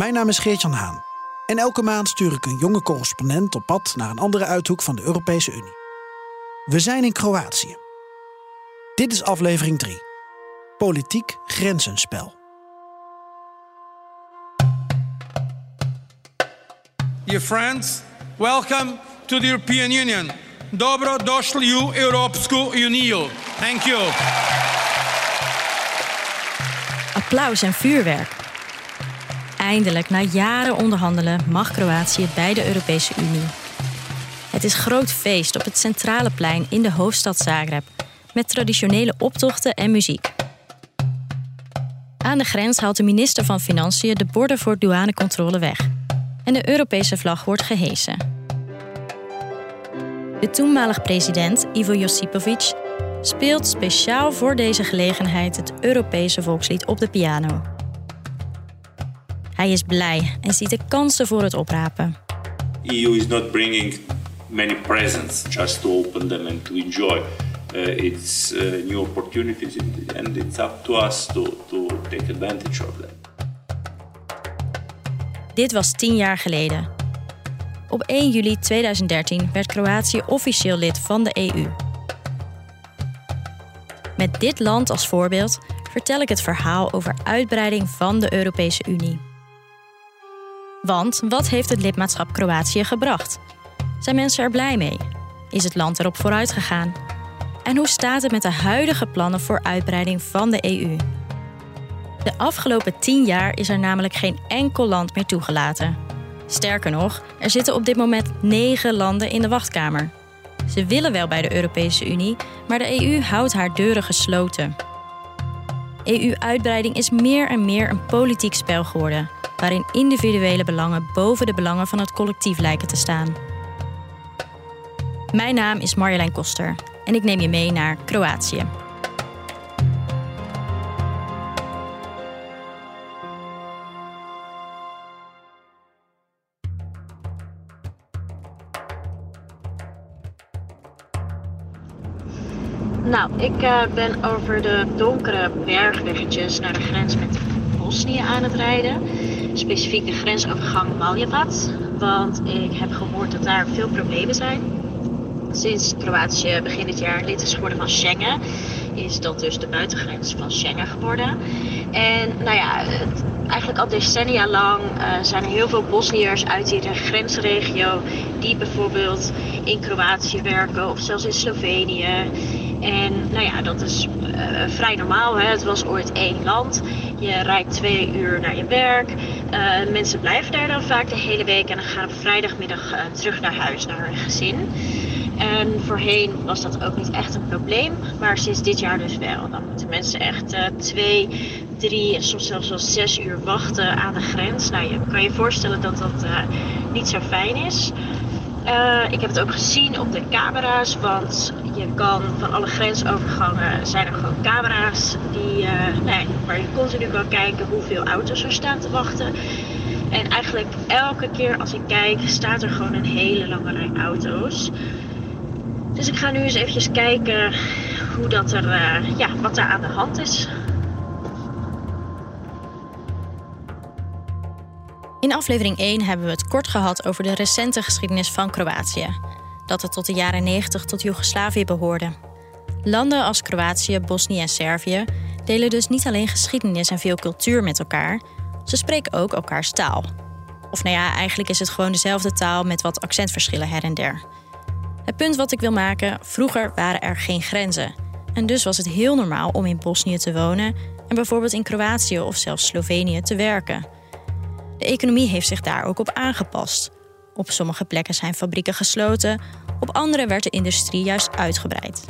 Mijn naam is Geert-Jan Haan. En elke maand stuur ik een jonge correspondent op pad naar een andere uithoek van de Europese Unie. We zijn in Kroatië. Dit is aflevering 3. Politiek grenzenspel. Dear friends, welcome to the European Union. Dobro došli u Europsku uniju. Thank you. Applaus en vuurwerk. Eindelijk, na jaren onderhandelen, mag Kroatië bij de Europese Unie. Het is groot feest op het centrale plein in de hoofdstad Zagreb, met traditionele optochten en muziek. Aan de grens haalt de minister van Financiën de borden voor douanecontrole weg en de Europese vlag wordt gehesen. De toenmalig president Ivo Josipovic speelt speciaal voor deze gelegenheid het Europese volkslied op de piano. Hij is blij en ziet de kansen voor het oprapen. EU is not bringing many presents just to open them and to enjoy. Uh, it's uh, new opportunities and it's up to us to, to take advantage of them. Dit was tien jaar geleden. Op 1 juli 2013 werd Kroatië officieel lid van de EU. Met dit land als voorbeeld vertel ik het verhaal over uitbreiding van de Europese Unie. Want wat heeft het lidmaatschap Kroatië gebracht? Zijn mensen er blij mee? Is het land erop vooruit gegaan? En hoe staat het met de huidige plannen voor uitbreiding van de EU? De afgelopen tien jaar is er namelijk geen enkel land meer toegelaten. Sterker nog, er zitten op dit moment negen landen in de wachtkamer. Ze willen wel bij de Europese Unie, maar de EU houdt haar deuren gesloten. EU-uitbreiding is meer en meer een politiek spel geworden, waarin individuele belangen boven de belangen van het collectief lijken te staan. Mijn naam is Marjolein Koster en ik neem je mee naar Kroatië. Nou, ik uh, ben over de donkere bergweggetjes naar de grens met Bosnië aan het rijden. Specifiek de grensovergang Maljevat. Want ik heb gehoord dat daar veel problemen zijn. Sinds Kroatië begin dit jaar lid is geworden van Schengen, is dat dus de buitengrens van Schengen geworden. En nou ja, eigenlijk al decennia lang uh, zijn er heel veel Bosniërs uit die grensregio die bijvoorbeeld in Kroatië werken of zelfs in Slovenië. En nou ja, dat is uh, vrij normaal. Hè? Het was ooit één land. Je rijdt twee uur naar je werk. Uh, mensen blijven daar dan vaak de hele week en dan gaan op vrijdagmiddag uh, terug naar huis, naar hun gezin. En voorheen was dat ook niet echt een probleem, maar sinds dit jaar dus wel. Dan moeten mensen echt twee, drie en soms zelfs wel zes uur wachten aan de grens. Nou, je kan je voorstellen dat dat niet zo fijn is. Uh, ik heb het ook gezien op de camera's, want je kan van alle grensovergangen zijn er gewoon camera's die, uh, nee, waar je continu kan kijken hoeveel auto's er staan te wachten. En eigenlijk elke keer als ik kijk, staat er gewoon een hele lange rij auto's. Dus ik ga nu eens eventjes kijken hoe dat er, uh, ja, wat daar aan de hand is. In aflevering 1 hebben we het kort gehad over de recente geschiedenis van Kroatië. Dat het tot de jaren 90 tot Joegoslavië behoorde. Landen als Kroatië, Bosnië en Servië delen dus niet alleen geschiedenis en veel cultuur met elkaar, ze spreken ook elkaars taal. Of nou ja, eigenlijk is het gewoon dezelfde taal met wat accentverschillen her en der. Het punt wat ik wil maken, vroeger waren er geen grenzen. En dus was het heel normaal om in Bosnië te wonen en bijvoorbeeld in Kroatië of zelfs Slovenië te werken. De economie heeft zich daar ook op aangepast. Op sommige plekken zijn fabrieken gesloten, op andere werd de industrie juist uitgebreid.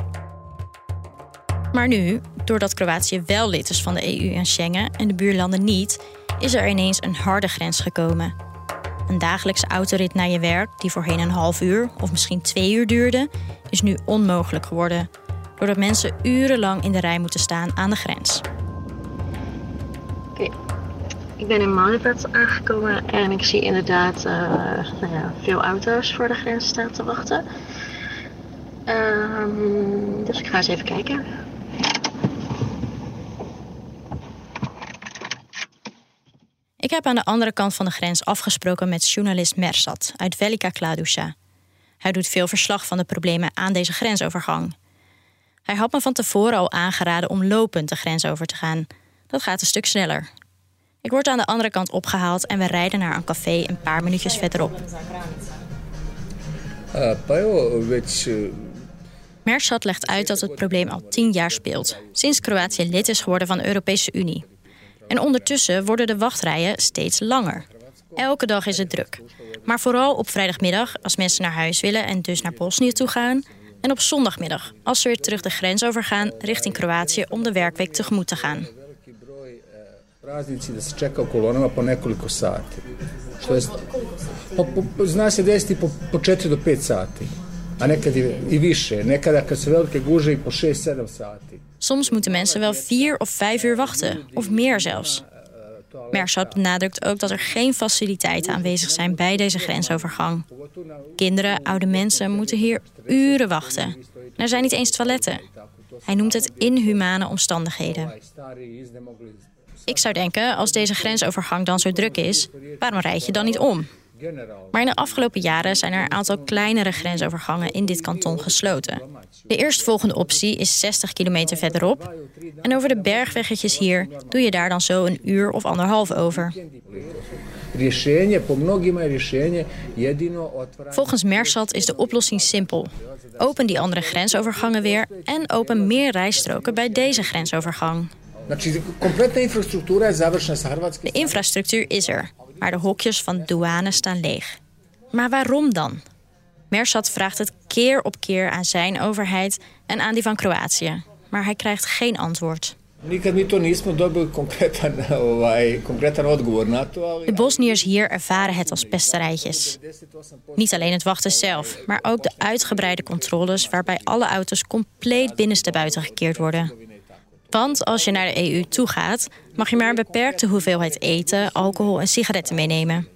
Maar nu, doordat Kroatië wel lid is van de EU en Schengen en de buurlanden niet, is er ineens een harde grens gekomen. Een dagelijkse autorit naar je werk, die voorheen een half uur of misschien twee uur duurde, is nu onmogelijk geworden. Doordat mensen urenlang in de rij moeten staan aan de grens. Ik ben in Malibet aangekomen en ik zie inderdaad uh, nou ja, veel auto's voor de grens staan te wachten. Um, dus ik ga eens even kijken. Ik heb aan de andere kant van de grens afgesproken met journalist Mersat uit Velika Kladuša. Hij doet veel verslag van de problemen aan deze grensovergang. Hij had me van tevoren al aangeraden om lopend de grens over te gaan. Dat gaat een stuk sneller. Ik word aan de andere kant opgehaald en we rijden naar een café een paar minuutjes verderop. Mersat legt uit dat het probleem al tien jaar speelt, sinds Kroatië lid is geworden van de Europese Unie. En ondertussen worden de wachtrijen steeds langer. Elke dag is het druk. Maar vooral op vrijdagmiddag, als mensen naar huis willen en dus naar Bosnië toe gaan. En op zondagmiddag, als ze weer terug de grens overgaan richting Kroatië om de werkweek tegemoet te gaan. Praznici da se čeka u kolonama po nekoliko sati. Što je, po, po, zna se desiti po, po 4 do 5 sati. A nekad i, i više. Nekada kad su velike guže i po 6-7 sati. Soms moeten mensen wel vier of vijf uur wachten, of meer zelfs. Mersat benadrukt ook dat er geen faciliteiten aanwezig zijn bij deze grensovergang. Kinderen, oude mensen moeten hier uren wachten. Er zijn niet eens toiletten. Hij noemt het inhumane omstandigheden. Ik zou denken, als deze grensovergang dan zo druk is, waarom rijd je dan niet om? Maar in de afgelopen jaren zijn er een aantal kleinere grensovergangen in dit kanton gesloten. De eerstvolgende optie is 60 kilometer verderop. En over de bergweggetjes hier doe je daar dan zo een uur of anderhalf over. Volgens Mersat is de oplossing simpel. Open die andere grensovergangen weer en open meer rijstroken bij deze grensovergang. De infrastructuur is er, maar de hokjes van douane staan leeg. Maar waarom dan? Mersat vraagt het keer op keer aan zijn overheid en aan die van Kroatië. Maar hij krijgt geen antwoord. De Bosniërs hier ervaren het als pesterijtjes. Niet alleen het wachten zelf, maar ook de uitgebreide controles... waarbij alle auto's compleet binnenstebuiten gekeerd worden. Want als je naar de EU toe gaat, mag je maar een beperkte hoeveelheid eten, alcohol en sigaretten meenemen.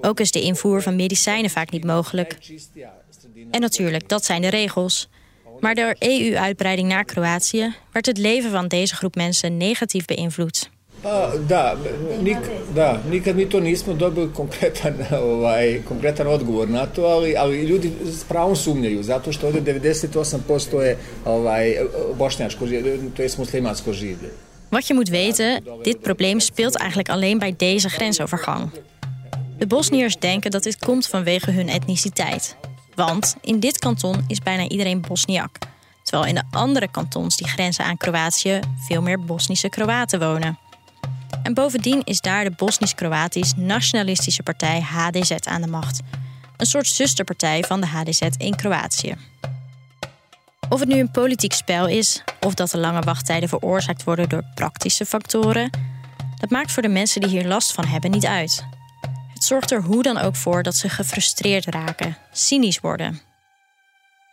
Ook is de invoer van medicijnen vaak niet mogelijk. En natuurlijk, dat zijn de regels. Maar door EU-uitbreiding naar Kroatië werd het leven van deze groep mensen negatief beïnvloed. Pa, da, nik, da, nikad mi to nismo dobili konkretan, ovaj, konkretan odgovor na to, ali, ali ljudi s pravom sumnjaju, zato što ovde 98% je ovaj, bošnjačko, to je muslimansko življe. Wat je moet weten, dit probleem speelt eigenlijk alleen bij deze grensovergang. De Bosniërs denken dat dit komt vanwege hun etniciteit. Want in dit kanton is bijna iedereen Bosniak. Terwijl in de andere kantons die grenzen aan Kroatië veel meer Bosnische Kroaten wonen. En bovendien is daar de Bosnisch-Kroatisch nationalistische partij HDZ aan de macht. Een soort zusterpartij van de HDZ in Kroatië. Of het nu een politiek spel is, of dat de lange wachttijden veroorzaakt worden door praktische factoren, dat maakt voor de mensen die hier last van hebben niet uit. Het zorgt er hoe dan ook voor dat ze gefrustreerd raken, cynisch worden.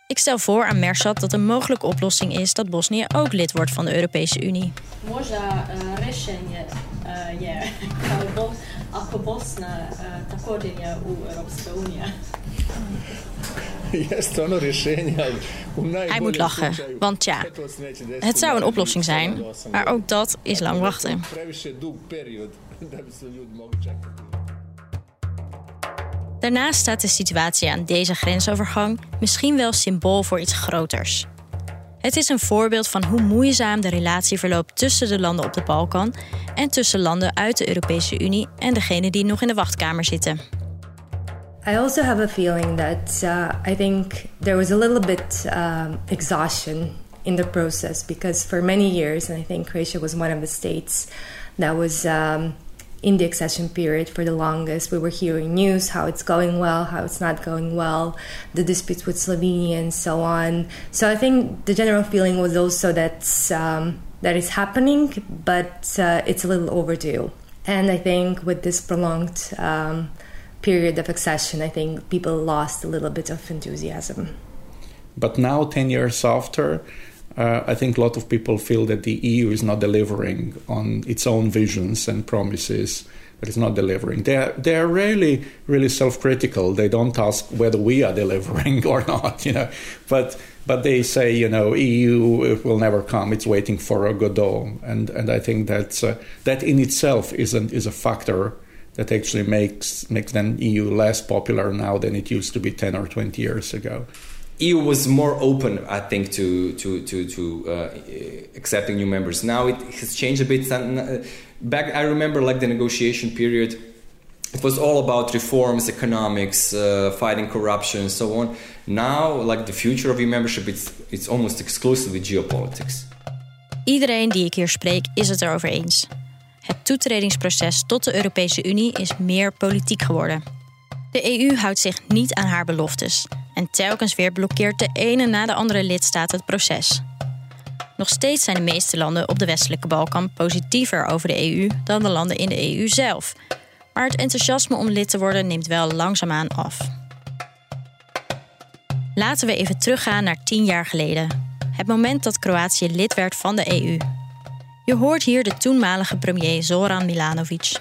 Ik stel voor aan Mersat dat een mogelijke oplossing is dat Bosnië ook lid wordt van de Europese Unie. Možda rešenje je ako Bosna također je u Europske Unie. Hij moet lachen, want ja, het zou een oplossing zijn, maar ook dat is lang wachten. Daarnaast staat de situatie aan deze grensovergang misschien wel symbool voor iets groters. Het is een voorbeeld van hoe moeizaam de relatie verloopt tussen de landen op de Balkan en tussen landen uit de Europese Unie en degenen die nog in de wachtkamer zitten. I also have a feeling that uh, I think there was a little bit um, exhaustion in the process because for many years, and I think Croatia was one of the states that was um, in the accession period for the longest. We were hearing news how it's going well, how it's not going well, the disputes with Slovenia, and so on. So I think the general feeling was also that um, that is happening, but uh, it's a little overdue. And I think with this prolonged um, period of accession, I think people lost a little bit of enthusiasm. But now, 10 years after, uh, I think a lot of people feel that the EU is not delivering on its own visions and promises, but it's not delivering. They're, they're really, really self critical. They don't ask whether we are delivering or not, you know. But, but they say, you know, EU will never come. It's waiting for a Godot. And, and I think that's, uh, that in itself is, an, is a factor that actually makes, makes then EU less popular now than it used to be 10 or 20 years ago. EU was more open, I think, to to to, to uh, accepting new members. Now it has changed a bit. Uh, back, I remember like the negotiation period. It was all about reforms, economics, uh, fighting corruption, and so on. Now, like the future of EU membership, it's it's almost exclusively geopolitics. Iedereen die ik hier spreek is het erover eens. Het toetredingsproces tot de Europese Unie is meer politiek geworden. De EU houdt zich niet aan haar beloftes en telkens weer blokkeert de ene na de andere lidstaat het proces. Nog steeds zijn de meeste landen op de westelijke Balkan positiever over de EU dan de landen in de EU zelf. Maar het enthousiasme om lid te worden neemt wel langzaamaan af. Laten we even teruggaan naar tien jaar geleden. Het moment dat Kroatië lid werd van de EU. Je hoort hier de toenmalige premier Zoran Milanovic.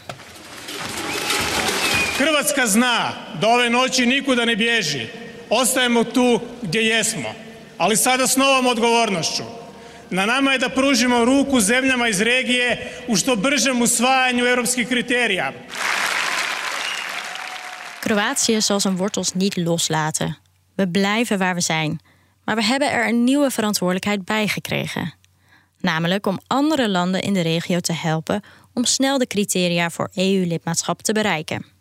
Hrvatska zna da ove noći nikuda ne bježi. Ostajemo tu gdje jesmo, ali sada s novom odgovornošću. Na nama je da pružimo ruku zemljama iz regije u što bržem usvajanju europskih kriterija. Kroatië zal zijn wortels niet loslaten. We blijven waar we zijn. Maar we hebben er een nieuwe verantwoordelijkheid bij gekregen. Namelijk om andere landen in de regio te helpen om snel de criteria voor EU-lidmaatschap te bereiken.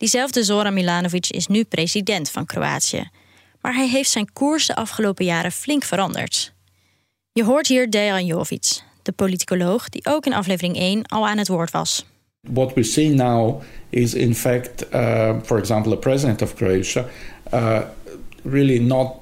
Diezelfde Zoran Milanovic is nu president van Kroatië. Maar hij heeft zijn koers de afgelopen jaren flink veranderd. Je hoort hier Dejan Jovic, de politicoloog die ook in aflevering 1 al aan het woord was. What we see now is, in fact, uh, for example, the president of Croatia uh, really not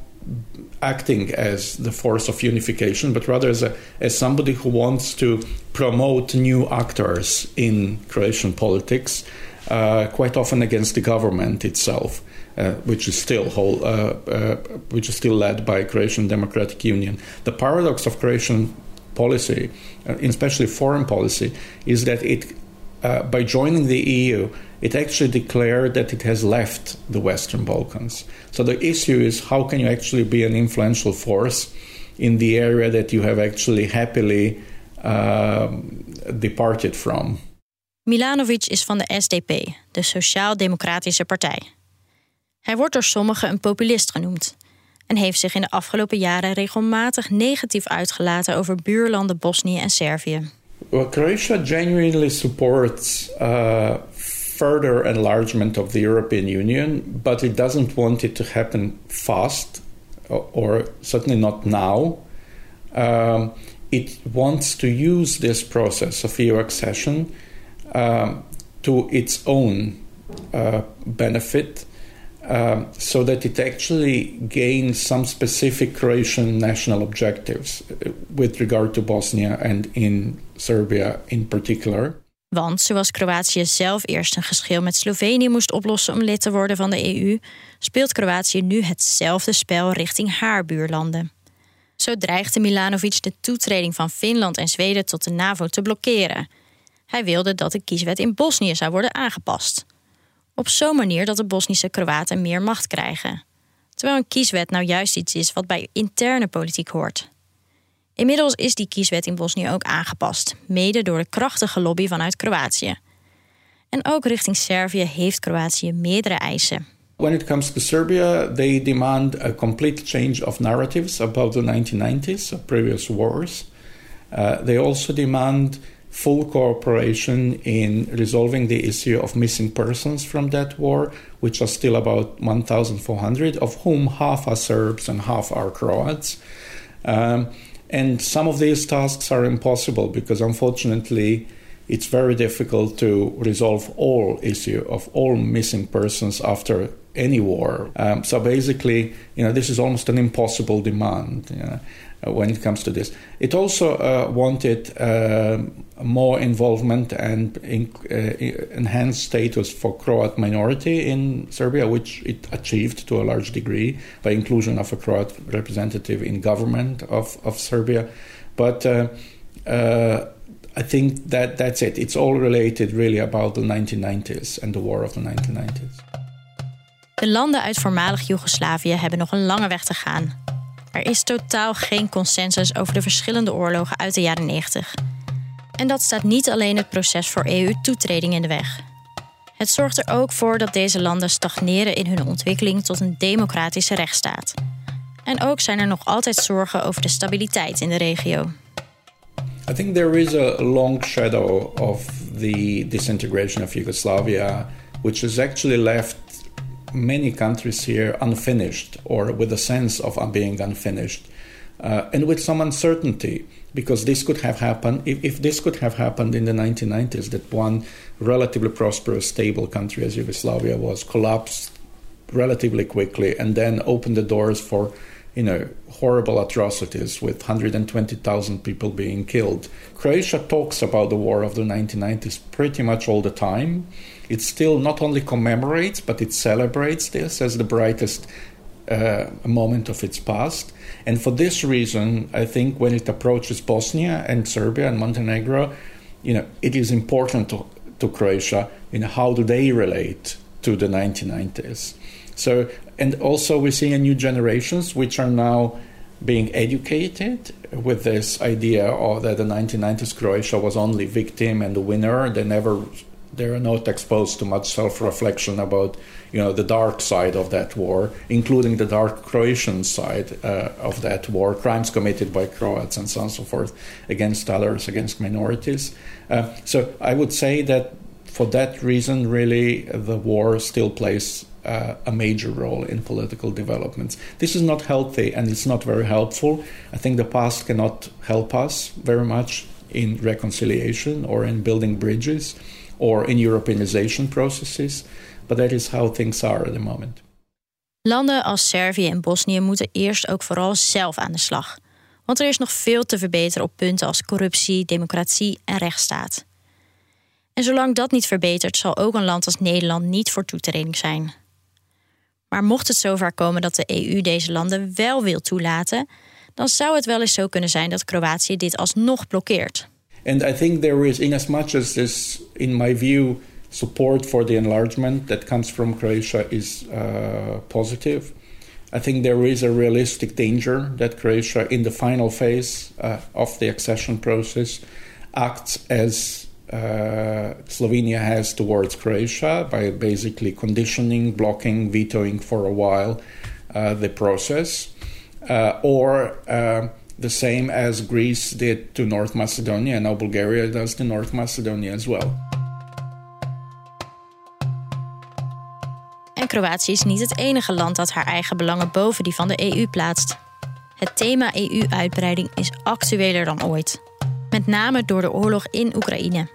acting as the force of unification, but rather as, a, as somebody who wants to promote new actors in Croatian politics uh, quite often against the government itself, uh, which is still whole, uh, uh, which is still led by Croatian Democratic Union. The paradox of Croatian policy, uh, especially foreign policy, is that it, by joining the EU, it actually declared that it has left the Western Balkans. So the issue is how can you actually be an influential force in the area that you have actually happily um, departed from. Milanovic is van de SDP, de Sociaal-Democratische Partij. Hij wordt door sommigen een populist genoemd en heeft zich in de afgelopen jaren regelmatig negatief uitgelaten over buurlanden Bosnië en Servië. Well, Croatia genuinely supports uh, further enlargement of the European Union, but it doesn't want it to happen fast, or certainly not now. Um, it wants to use this process of EU accession um, to its own uh, benefit. Um, so that it actually gains some specific Croatian national objectives uh, with regard to Bosnia and in Serbia in particular. Want zoals Kroatië zelf eerst een geschil met Slovenië moest oplossen om lid te worden van de EU, speelt Kroatië nu hetzelfde spel richting haar buurlanden. Zo dreigde Milanovic de toetreding van Finland en Zweden tot de NAVO te blokkeren. Hij wilde dat de kieswet in Bosnië zou worden aangepast. Op zo'n manier dat de Bosnische Kroaten meer macht krijgen. Terwijl een kieswet nou juist iets is wat bij interne politiek hoort. Inmiddels is die kieswet in Bosnië ook aangepast, mede door de krachtige lobby vanuit Kroatië. En ook richting Servië heeft Kroatië meerdere eisen. When it comes to Serbia, they demand a complete change of narratives about the 1990s, previous wars. Uh, they also demand full cooperation in resolving the issue of missing persons from that war, which are still about 1,400, of whom half are Serbs and half are Croats. Um, and some of these tasks are impossible because, unfortunately, it's very difficult to resolve all issue of all missing persons after any war. Um, so basically, you know, this is almost an impossible demand. You know, when it comes to this, it also uh, wanted uh, more involvement and in, uh, enhanced status for Croat minority in Serbia, which it achieved to a large degree by inclusion of a Croat representative in government of, of Serbia. But uh, uh, I think that that's it. It's all related really about the 1990s and the war of the 1990s. De landen uit voormalig Joegoslavië hebben nog een lange weg te gaan. Er is totaal geen consensus over de verschillende oorlogen uit de jaren 90. En dat staat niet alleen het proces voor EU-toetreding in de weg. Het zorgt er ook voor dat deze landen stagneren in hun ontwikkeling tot een democratische rechtsstaat. En ook zijn er nog altijd zorgen over de stabiliteit in de regio. I think there is a long shadow of the disintegration of Yugoslavia, which has actually left many countries here unfinished or with a sense of being unfinished. Uh, and with some uncertainty because this could have happened if, if, this could have happened in the 1990s that one relatively prosperous stable country as yugoslavia was collapsed relatively quickly and then opened the doors for you know horrible atrocities with 120,000 people being killed croatia talks about the war of the 1990s pretty much all the time it still not only commemorates but it celebrates this as the brightest uh, moment of its past. And for this reason, I think when it approaches Bosnia and Serbia and Montenegro, you know, it is important to, to Croatia in how do they relate to the 1990s. So, and also we're seeing new generations which are now being educated with this idea of that the 1990s Croatia was only victim and the winner. They never they're not exposed to much self-reflection about you know the dark side of that war, including the dark Croatian side uh, of that war, crimes committed by Croats and so on and so forth against others, against minorities. Uh, so I would say that for that reason, really, the war still plays uh, a major role in political developments. This is not healthy and it's not very helpful. I think the past cannot help us very much in reconciliation or in building bridges or in Europeanization processes. But that is how things are at the moment. Landen als Servië en Bosnië moeten eerst ook vooral zelf aan de slag. Want er is nog veel te verbeteren op punten als corruptie, democratie en rechtsstaat. En zolang dat niet verbetert, zal ook een land als Nederland niet voor toetreding zijn. Maar mocht het zover komen dat de EU deze landen wel wil toelaten, dan zou het wel eens zo kunnen zijn dat Kroatië dit alsnog blokkeert. And I think there is, in as much as this, in my view, support for the enlargement that comes from Croatia is uh, positive. I think there is a realistic danger that Croatia, in the final phase uh, of the accession process, acts as uh, Slovenia has towards Croatia by basically conditioning, blocking, vetoing for a while uh, the process, uh, or uh, the same as Greece did to North Macedonia, and now Bulgaria does to North Macedonia as well. En Kroatië is niet het enige land dat haar eigen belangen boven die van de EU plaatst. Het thema EU-uitbreiding is actueler dan ooit. Met name door de oorlog in Oekraïne.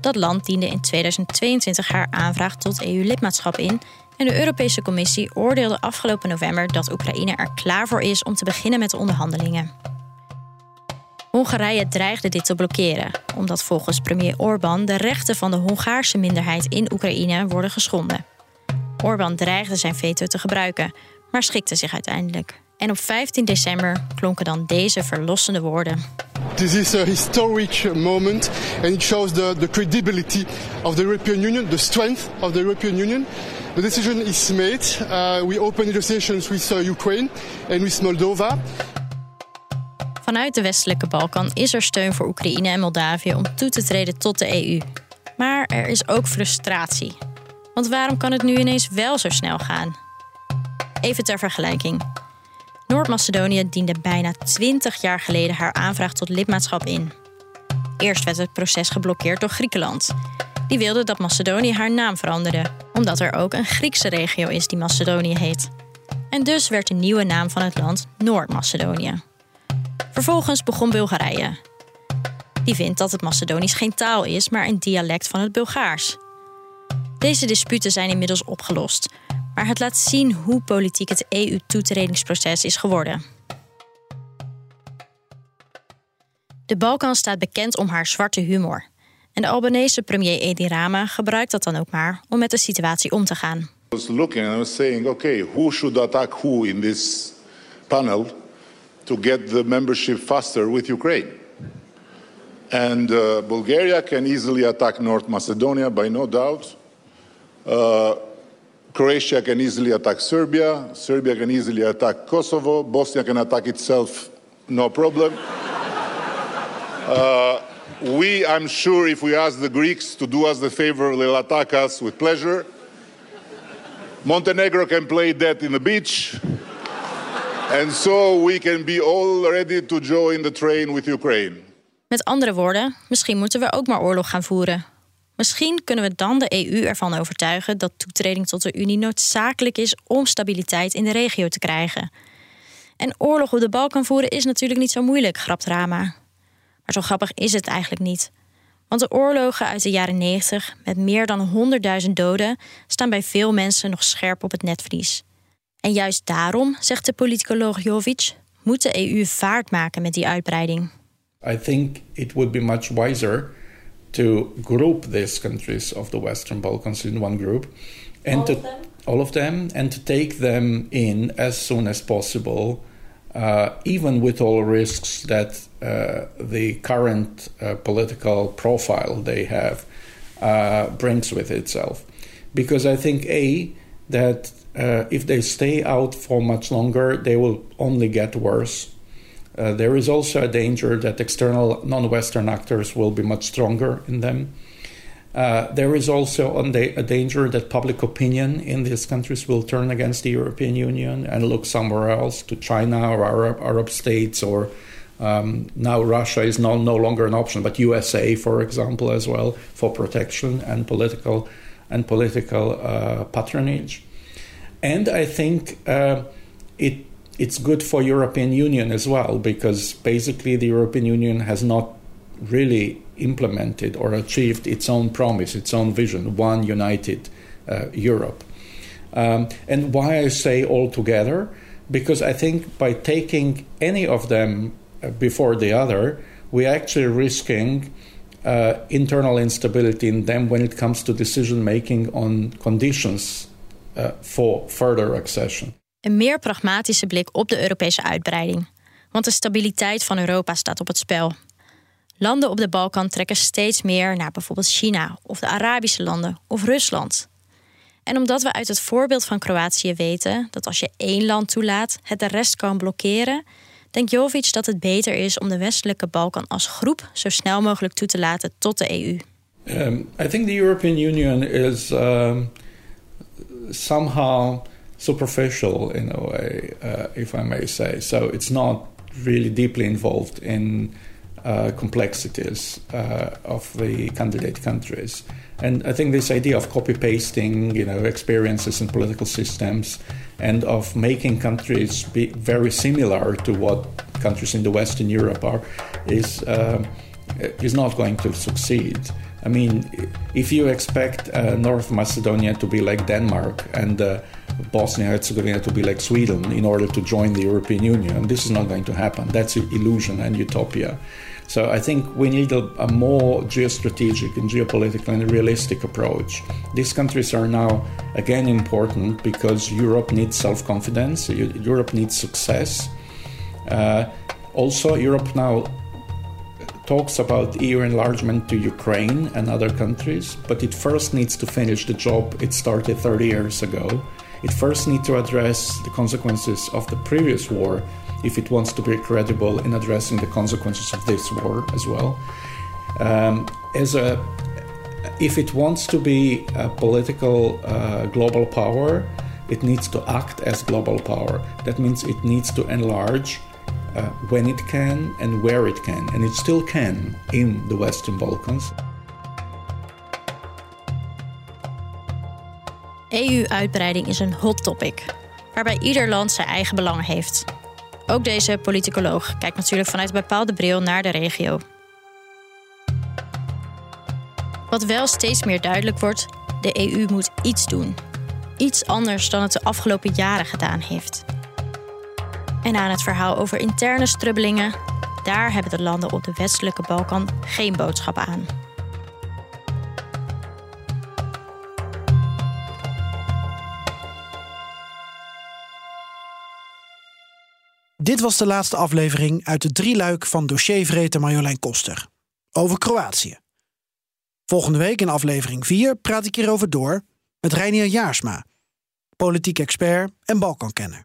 Dat land diende in 2022 haar aanvraag tot EU-lidmaatschap in en de Europese Commissie oordeelde afgelopen november dat Oekraïne er klaar voor is om te beginnen met de onderhandelingen. Hongarije dreigde dit te blokkeren, omdat volgens premier Orbán de rechten van de Hongaarse minderheid in Oekraïne worden geschonden. Orbán dreigde zijn veto te gebruiken, maar schikte zich uiteindelijk. En op 15 december klonken dan deze verlossende woorden. This is a historic moment and it shows the, the credibility of the European Union, the strength of the European Union. The decision is made. Uh, we open negotiations with uh, Ukraine and with Moldova. Vanuit de westelijke Balkan is er steun voor Oekraïne en Moldavië om toe te treden tot de EU. Maar er is ook frustratie. Want waarom kan het nu ineens wel zo snel gaan? Even ter vergelijking. Noord-Macedonië diende bijna 20 jaar geleden haar aanvraag tot lidmaatschap in. Eerst werd het proces geblokkeerd door Griekenland. Die wilde dat Macedonië haar naam veranderde, omdat er ook een Griekse regio is die Macedonië heet. En dus werd de nieuwe naam van het land Noord-Macedonië. Vervolgens begon Bulgarije. Die vindt dat het Macedonisch geen taal is, maar een dialect van het Bulgaars. Deze disputen zijn inmiddels opgelost, maar het laat zien hoe politiek het EU-toetredingsproces is geworden. De Balkan staat bekend om haar zwarte humor. En de Albanese premier Edi Rama gebruikt dat dan ook maar om met de situatie om te gaan. I was looking and I was saying, okay, who should attack who in this panel to get the membership faster with Ukraine? And uh, Bulgaria can easily attack North Macedonia, by no doubt. Uh, Croatia can easily attack Serbia. Serbia can easily attack Kosovo. Bosnia can attack itself, no problem. Uh, we, I'm sure, if we ask the Greeks to do us the favor, they'll attack us with pleasure. Montenegro can play that in the beach. And so we can be all ready to join the train with Ukraine. Met andere woorden, misschien moeten we ook maar oorlog gaan voeren. Misschien kunnen we dan de EU ervan overtuigen dat toetreding tot de Unie noodzakelijk is om stabiliteit in de regio te krijgen. En oorlog op de Balkan voeren is natuurlijk niet zo moeilijk, grapt Rama. Maar zo grappig is het eigenlijk niet. Want de oorlogen uit de jaren 90 met meer dan 100.000 doden staan bij veel mensen nog scherp op het netvlies. En juist daarom, zegt de politicoloog Jovic, moet de EU vaart maken met die uitbreiding. I think it would be much wiser to group these countries of the Western Balkans in one group and all to of them? all of them and to take them in as soon as possible uh, even with all risks that uh, the current uh, political profile they have uh, brings with itself because I think a that uh, if they stay out for much longer they will only get worse uh, there is also a danger that external non Western actors will be much stronger in them. Uh, there is also a danger that public opinion in these countries will turn against the European Union and look somewhere else to China or Arab, Arab states or um, now Russia is no, no longer an option, but USA, for example, as well for protection and political and political uh, patronage. And I think uh, it it's good for European Union as well because basically the European Union has not really implemented or achieved its own promise, its own vision, one united uh, Europe. Um, and why I say all together? Because I think by taking any of them uh, before the other, we're actually risking uh, internal instability in them when it comes to decision making on conditions uh, for further accession. Een meer pragmatische blik op de Europese uitbreiding. Want de stabiliteit van Europa staat op het spel. Landen op de Balkan trekken steeds meer naar bijvoorbeeld China of de Arabische landen of Rusland. En omdat we uit het voorbeeld van Kroatië weten dat als je één land toelaat, het de rest kan blokkeren, denkt Jovic dat het beter is om de westelijke Balkan als groep zo snel mogelijk toe te laten tot de EU. Um, I think the European Union is um, somehow superficial in a way, uh, if I may say. So it's not really deeply involved in uh, complexities uh, of the candidate countries. And I think this idea of copy pasting, you know, experiences in political systems, and of making countries be very similar to what countries in the Western Europe are, is uh, is not going to succeed. I mean, if you expect uh, North Macedonia to be like Denmark and uh, Bosnia Herzegovina to be like Sweden in order to join the European Union, this is not going to happen. That's an illusion and utopia. So I think we need a, a more geostrategic and geopolitical and realistic approach. These countries are now again important because Europe needs self-confidence. Europe needs success. Uh, also, Europe now talks about EU enlargement to Ukraine and other countries, but it first needs to finish the job it started 30 years ago. It first needs to address the consequences of the previous war if it wants to be credible in addressing the consequences of this war as well. Um, as a, if it wants to be a political uh, global power, it needs to act as global power. That means it needs to enlarge uh, when it can and where it can, and it still can in the Western Balkans. EU-uitbreiding is een hot topic, waarbij ieder land zijn eigen belang heeft. Ook deze politicoloog kijkt natuurlijk vanuit een bepaalde bril naar de regio. Wat wel steeds meer duidelijk wordt, de EU moet iets doen. Iets anders dan het de afgelopen jaren gedaan heeft. En aan het verhaal over interne strubbelingen, daar hebben de landen op de westelijke Balkan geen boodschap aan. Dit was de laatste aflevering uit de drieluik van dossiervreter Marjolein Koster. Over Kroatië. Volgende week in aflevering 4 praat ik hierover door met Reinier Jaarsma, politiek expert en Balkankenner.